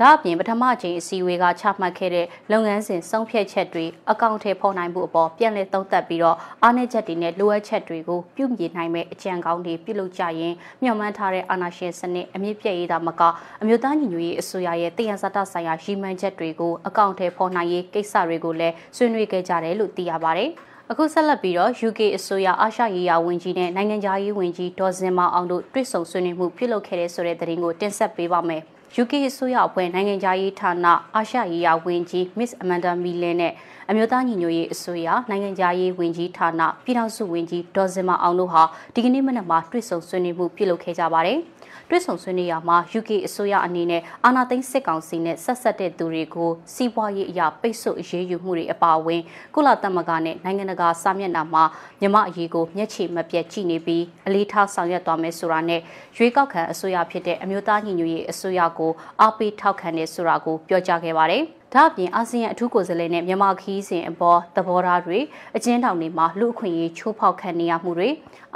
ဒါအပြင်ပထမအကြိမ်အစည်းအဝေးကချမှတ်ခဲ့တဲ့လုပ်ငန်းစဉ်ဆုံးဖြတ်ချက်တွေအကောင့်ထဲဖော်နိုင်မှုအပေါ်ပြန်လည်သုံးသပ်ပြီးတော့အားနည်းချက်တွေနဲ့လိုအပ်ချက်တွေကိုပြုပြင်နိုင်မဲ့အကြံကောင်းတွေပြုလုပ်ကြရင်မျှော်မှန်းထားတဲ့အာဏာရှင်စနစ်အမြင့်ပြည့်ရေးတာမကအမျိုးသားညီညွတ်ရေးအစိုးရရဲ့တယံဇာတဆိုင်ရာရည်မှန်းချက်တွေကိုအကောင့်ထဲဖော်နိုင်ရေးကိစ္စတွေကိုလည်းဆွေးနွေးခဲ့ကြတယ်လို့သိရပါတယ်။အခုဆက်လက်ပြီးတော့ UK အစိုးရအာရှရေးရာဝန်ကြီးနဲ့နိုင်ငံခြားရေးဝန်ကြီးဒေါ်စင်မောင်အောင်တို့တွေ့ဆုံဆွေးနွေးမှုပြုလုပ်ခဲ့တဲ့ဆိုတဲ့သတင်းကိုတင်ဆက်ပေးပါမယ်။ UK အစိုးရအဖွဲ့နိုင်ငံခြားရေးဌာနအာရှရေးရာဝန်ကြီး Miss Amanda Miller နဲ့အမျိုးသားညီညွတ်ရေးအစိုးရနိုင်ငံခြားရေးဝန်ကြီးဌာနပြည်ထောင်စုဝန်ကြီးဒေါ်စင်မအောင်တို့ဟာဒီကနေ့မနက်မှာတွေ့ဆုံဆွေးနွေးမှုပြုလုပ်ခဲ့ကြပါတယ်။ တွဲဆုံဆွေးနွေးရမှာ UK အစိုးရအနေနဲ့အာဏာသိမ်းစစ်ကောင်စီနဲ့ဆက်ဆက်တဲ့သူတွေကိုစီးပွားရေးအရာပိတ်ဆို့အရေးယူမှုတွေအပါအဝင်ကုလသမဂ္ဂနဲ့နိုင်ငံတကာစာမျက်နှာမှာမြမအရေးကိုမျက်ခြေမပြတ်ကြည့်နေပြီးအလေးထားဆောင်ရွက်သွားမယ်ဆိုတာနဲ့ရွေးကောက်ခံအစိုးရဖြစ်တဲ့အမျိုးသားညီညွတ်ရေးအစိုးရကိုအားပေးထောက်ခံတယ်ဆိုတာကိုပြောကြားခဲ့ပါတယ်။ဒါ့အပြင်အာဆီယံအထူးကိုယ်စားလှယ်နဲ့မြန်မာခီးစဉ်အပေါ်သဘောထားတွေအကျဉ်းထောင်တွေမှာလူအခွင့်အရေးချိုးဖောက်ခံနေရမှုတွေ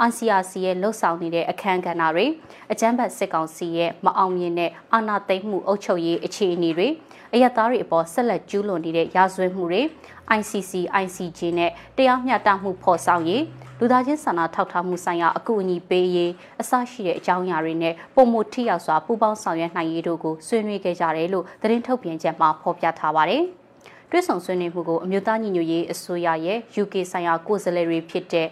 အာဆီယာစီရဲ့လှုပ်ဆောင်နေတဲ့အခမ်းကဏ္ဍတွေအကြမ်းဖက်စစ်ကောင်စီရဲ့မအောင်မြင်တဲ့အာဏာသိမ်းမှုအုပ်ချုပ်ရေးအခြေအနေတွေအယက်သားတွေအပေါ်ဆက်လက်ကျူးလွန်နေတဲ့ရာဇဝတ်မှုတွေ ICC ICJ နဲ့တရားမျှတမှုဖော်ဆောင်ရေးလူသားချင်းစာနာထောက်ထားမှုဆိုင်ရာအကူအညီပေးရေးအစရှိတဲ့အကြောင်းအရာတွေနဲ့ပုံမှုထိရောက်စွာပူးပေါင်းဆောင်ရွက်နိုင်ရေးတို့ကိုဆွေးနွေးခဲ့ကြတယ်လို့သတင်းထုတ်ပြန်ချက်မှာဖော်ပြထားပါတယ်။တွဲဆောင်ဆွေးနွေးမှုကိုအမျိုးသားညီညွတ်ရေးအစိုးရရဲ့ UK ဆိုင်ရာကိုယ်စားလှယ်တွေဖြစ်တဲ့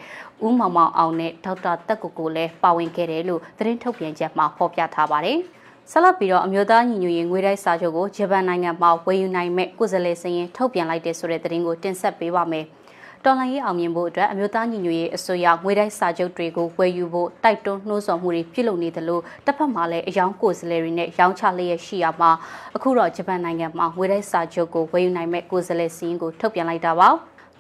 ဦးမောင်မောင်အောင်နဲ့ဒေါက်တာတက်ကိုကိုလည်းပါဝင်ခဲ့တယ်လို့သတင်းထုတ်ပြန်ချက်မှာဖော်ပြထားပါတယ်။ဆက်လက်ပြီးတော့အမျိုးသားညီညွတ်ရေးငွေတိုက်စာချုပ်ကိုဂျပန်နိုင်ငံမှာဝယ်ယူနိုင်မဲ့ကိုယ်စားလှယ်စရင်ထုတ်ပြန်လိုက်တဲ့ဆိုတဲ့သတင်းကိုတင်ဆက်ပေးပါမယ်။တော်လှန်ရေးအောင်မြင်ဖို့အတွက်အမျိုးသားညီညွတ်ရေးအစိုးရငွေတိုက်စာချုပ်တွေကိုဝယ်ယူဖို့တိုက်တွန်းနှိုးဆော်မှုတွေပြုလုပ်နေတယ်လို့တစ်ဖက်မှာလည်းအယောင်ကိုယ်စားလှယ်တွေနဲ့ရောင်းချလျက်ရှိရမှာအခုတော့ဂျပန်နိုင်ငံမှာငွေတိုက်စာချုပ်ကိုဝယ်ယူနိုင်မဲ့ကိုယ်စားလှယ်စီးရင်ကိုထုတ်ပြန်လိုက်တာပါ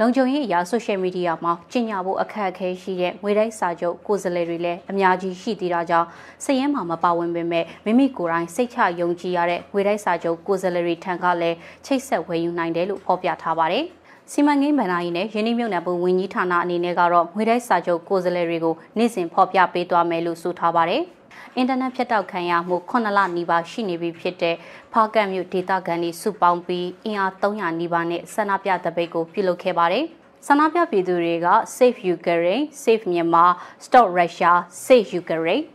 လုံခြုံရေးအရာဆိုရှယ်မီဒီယာမှာကျင်ညာဖို့အခက်အခဲရှိတဲ့ငွေတိုက်စာချုပ်ကိုယ်စားလှယ်တွေလည်းအများကြီးရှိသေးတာကြောင့်စည်ရင်မှာမပါဝင်ပေမဲ့မိမိကိုယ်တိုင်စိတ်ချယုံကြည်ရတဲ့ငွေတိုက်စာချုပ်ကိုယ်စားလှယ်တွေထံကလည်းချိတ်ဆက်ဝယ်ယူနိုင်တယ်လို့ဖော်ပြထားပါတယ်။စီမံကိန်းဗန္ဒာရေးနဲ့ယင်းနှမြုပ်နှံမှုဝန်ကြီးဌာနအနေနဲ့ကတော့ငွေတိုက်စာချုပ်ကိုယ်စားလှယ်တွေကိုနေ့စဉ်ဖော်ပြပေးသွားမယ်လို့ဆိုထားပါတယ်။ အင်တာနက်ဖြတ်တောက်ခံရမှု9လနီးပါးရှိနေပြီဖြစ်တဲ့ဖားကတ်မြို့ဒေသခံတွေစုပေါင်းပြီးအင်အား300နီးပါးနဲ့ဆန္ဒပြတပိတ်ကိုပြုလုပ်ခဲ့ပါတယ်။ဆန္ဒပြပြည်သူတွေက Save Ukraine, Save Myanmar, Stop Russia, Save Ukraine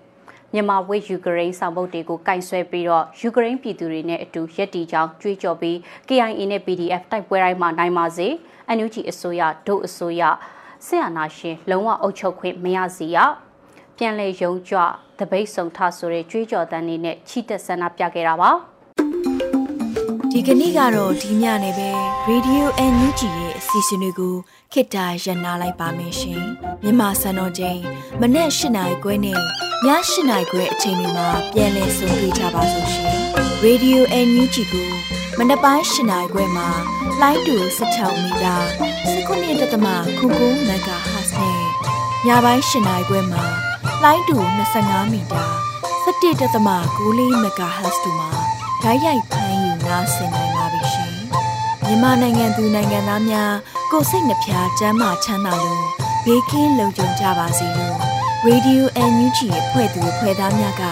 မြန်မာဝေယူကရိန်းဆောင်ပုဒ်တွေကိုကင်ဆယ်ပြီးတော့ယူကရိန်းပြည်သူတွေနဲ့အတူရက်တီကြောင်းကြွေးကြော်ပြီး KIA နဲ့ PDF တိုက်ပွဲတိုင်းမှာနိုင်ပါစေ။ NUG အစိုးရဒုအစိုးရဆရာနာရှင် လုံးဝအုပ်ချုပ်ခွင့်မရစီရ ပြန်လဲယုံကြွတပိတ်ဆုံထဆိုတဲ့ကြွေးကြော်တန်းနေနဲ့ချီတက်ဆန္ဒပြခဲ့တာပါဒီကနေ့ကတော့ဒီညနေပဲ Radio NUG ရဲ့အစီအစဉ်လေးကိုခေတ္တရ延လိုက်ပါမယ်ရှင်မြန်မာစံတော်ချိန်မနေ့၈နိုင်ခွဲနဲ့ည၈နိုင်ခွဲအချိန်တွေမှာပြောင်းလဲဆိုပြကြပါလို့ရှင် Radio NUG ကိုမနေ့ပိုင်း၈နိုင်ခွဲမှာလိုင်းတူ16မီတာ19.7 MHz နဲ့ညပိုင်း၈နိုင်ခွဲမှာ လိုင်းတူ25မီတာ17.6 MHz တို့မှာဓာတ်ရိုက်ဖမ်းယူနားဆင်နိုင်ပါပြီရှင်မြန်မာနိုင်ငံသူနိုင်ငံသားများကိုစိတ်နှဖျားစမ်းမချမ်းသာလို့ဘေးကင်းလုံခြုံကြပါစေလို့ Radio NUG ရဲ့ဖွဲ့သူဖွဲ့သားများက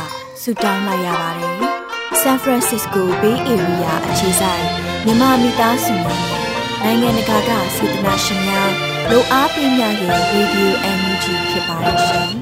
ဆုတောင်းလိုက်ရပါတယ်။ San Francisco Bay Area အခြေဆိုင်မြန်မာမိသားစုများနိုင်ငံတကာကစေတနာရှင်များလို့အားပေးကြတဲ့ Radio NUG ဖြစ်ပါတယ်ရှင်။